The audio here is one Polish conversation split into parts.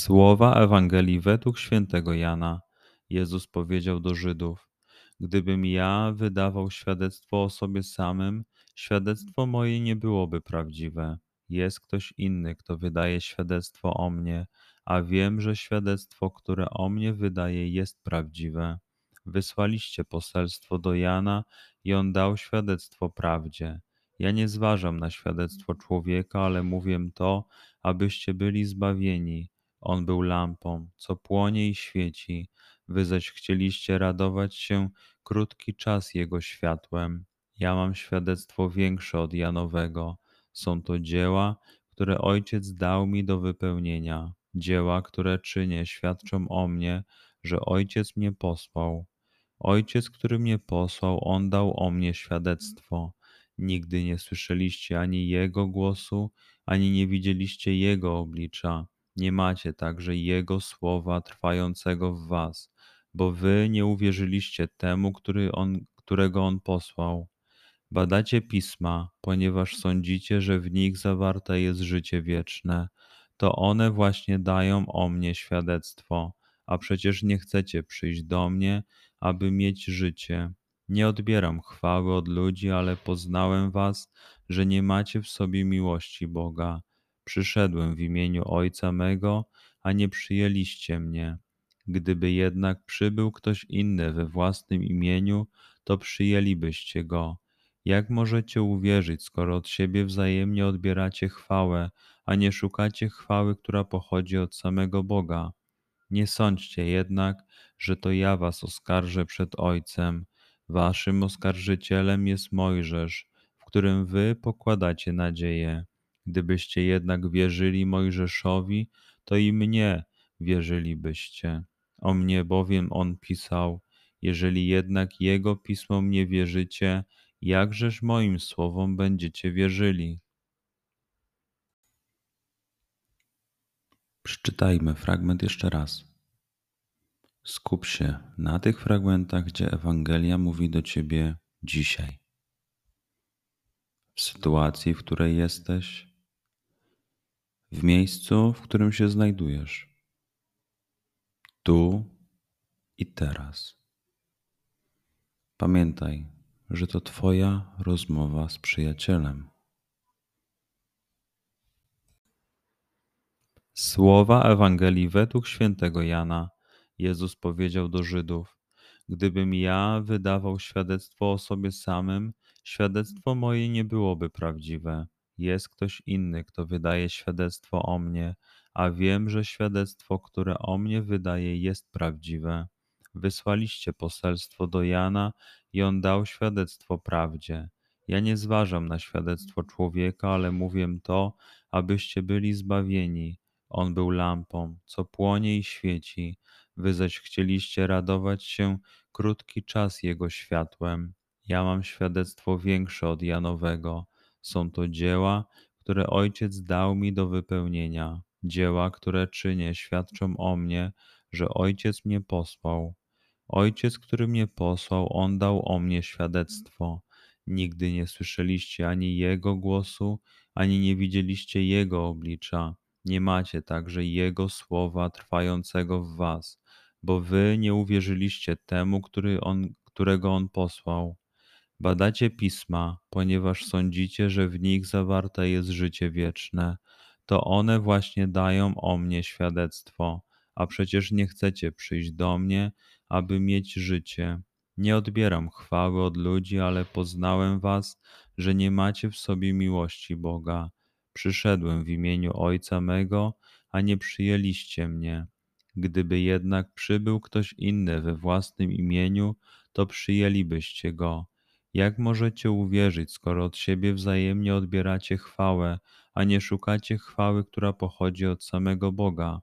Słowa Ewangelii według świętego Jana. Jezus powiedział do Żydów: Gdybym ja wydawał świadectwo o sobie samym, świadectwo moje nie byłoby prawdziwe. Jest ktoś inny, kto wydaje świadectwo o mnie, a wiem, że świadectwo, które o mnie wydaje, jest prawdziwe. Wysłaliście poselstwo do Jana i on dał świadectwo prawdzie. Ja nie zważam na świadectwo człowieka, ale mówię to, abyście byli zbawieni. On był lampą, co płonie i świeci, wy zaś chcieliście radować się krótki czas Jego światłem. Ja mam świadectwo większe od Janowego. Są to dzieła, które Ojciec dał mi do wypełnienia. Dzieła, które czynię, świadczą o mnie, że Ojciec mnie posłał. Ojciec, który mnie posłał, on dał o mnie świadectwo. Nigdy nie słyszeliście ani Jego głosu, ani nie widzieliście Jego oblicza nie macie także Jego słowa trwającego w was, bo wy nie uwierzyliście temu, który on, którego On posłał. Badacie pisma, ponieważ sądzicie, że w nich zawarte jest życie wieczne. To one właśnie dają o mnie świadectwo, a przecież nie chcecie przyjść do mnie, aby mieć życie. Nie odbieram chwały od ludzi, ale poznałem was, że nie macie w sobie miłości Boga. Przyszedłem w imieniu Ojca mego, a nie przyjęliście mnie. Gdyby jednak przybył ktoś inny we własnym imieniu, to przyjęlibyście go. Jak możecie uwierzyć, skoro od siebie wzajemnie odbieracie chwałę, a nie szukacie chwały, która pochodzi od samego Boga? Nie sądźcie jednak, że to ja was oskarżę przed Ojcem. Waszym oskarżycielem jest Mojżesz, w którym wy pokładacie nadzieję. Gdybyście jednak wierzyli Mojżeszowi, to i mnie wierzylibyście. O mnie bowiem on pisał: Jeżeli jednak jego pismom nie wierzycie, jakżeż moim słowom będziecie wierzyli? Przeczytajmy fragment jeszcze raz. Skup się na tych fragmentach, gdzie Ewangelia mówi do ciebie dzisiaj. W sytuacji, w której jesteś, w miejscu, w którym się znajdujesz. Tu i teraz. Pamiętaj, że to Twoja rozmowa z przyjacielem. Słowa Ewangelii według świętego Jana. Jezus powiedział do Żydów: Gdybym ja wydawał świadectwo o sobie samym, świadectwo moje nie byłoby prawdziwe jest ktoś inny, kto wydaje świadectwo o mnie, a wiem, że świadectwo, które o mnie wydaje, jest prawdziwe. Wysłaliście poselstwo do Jana i on dał świadectwo prawdzie. Ja nie zważam na świadectwo człowieka, ale mówię to, abyście byli zbawieni. On był lampą, co płonie i świeci. Wy zaś chcieliście radować się krótki czas jego światłem. Ja mam świadectwo większe od Janowego. Są to dzieła, które Ojciec dał mi do wypełnienia. Dzieła, które czynię, świadczą o mnie, że Ojciec mnie posłał. Ojciec, który mnie posłał, on dał o mnie świadectwo. Nigdy nie słyszeliście ani Jego głosu, ani nie widzieliście Jego oblicza. Nie macie także Jego słowa trwającego w was, bo wy nie uwierzyliście temu, który on, którego On posłał. Badacie pisma, ponieważ sądzicie, że w nich zawarte jest życie wieczne. To one właśnie dają o mnie świadectwo, a przecież nie chcecie przyjść do mnie, aby mieć życie. Nie odbieram chwały od ludzi, ale poznałem was, że nie macie w sobie miłości Boga. Przyszedłem w imieniu Ojca mego, a nie przyjęliście mnie. Gdyby jednak przybył ktoś inny we własnym imieniu, to przyjęlibyście go. Jak możecie uwierzyć, skoro od siebie wzajemnie odbieracie chwałę, a nie szukacie chwały, która pochodzi od samego Boga?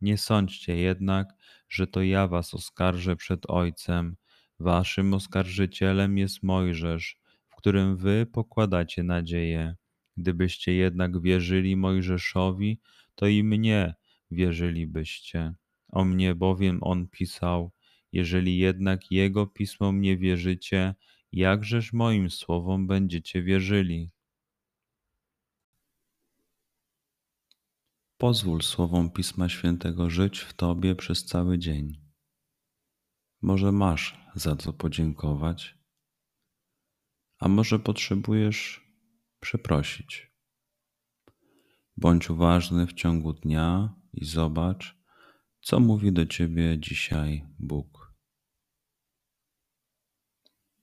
Nie sądźcie jednak, że to ja was oskarżę przed Ojcem. Waszym oskarżycielem jest Mojżesz, w którym wy pokładacie nadzieję. Gdybyście jednak wierzyli Mojżeszowi, to i mnie wierzylibyście. O mnie bowiem on pisał: Jeżeli jednak jego pismom nie wierzycie, jakżeż moim słowom będziecie wierzyli? Pozwól słowom Pisma Świętego żyć w Tobie przez cały dzień. Może masz za co podziękować, a może potrzebujesz przeprosić. Bądź uważny w ciągu dnia i zobacz, co mówi do Ciebie dzisiaj Bóg.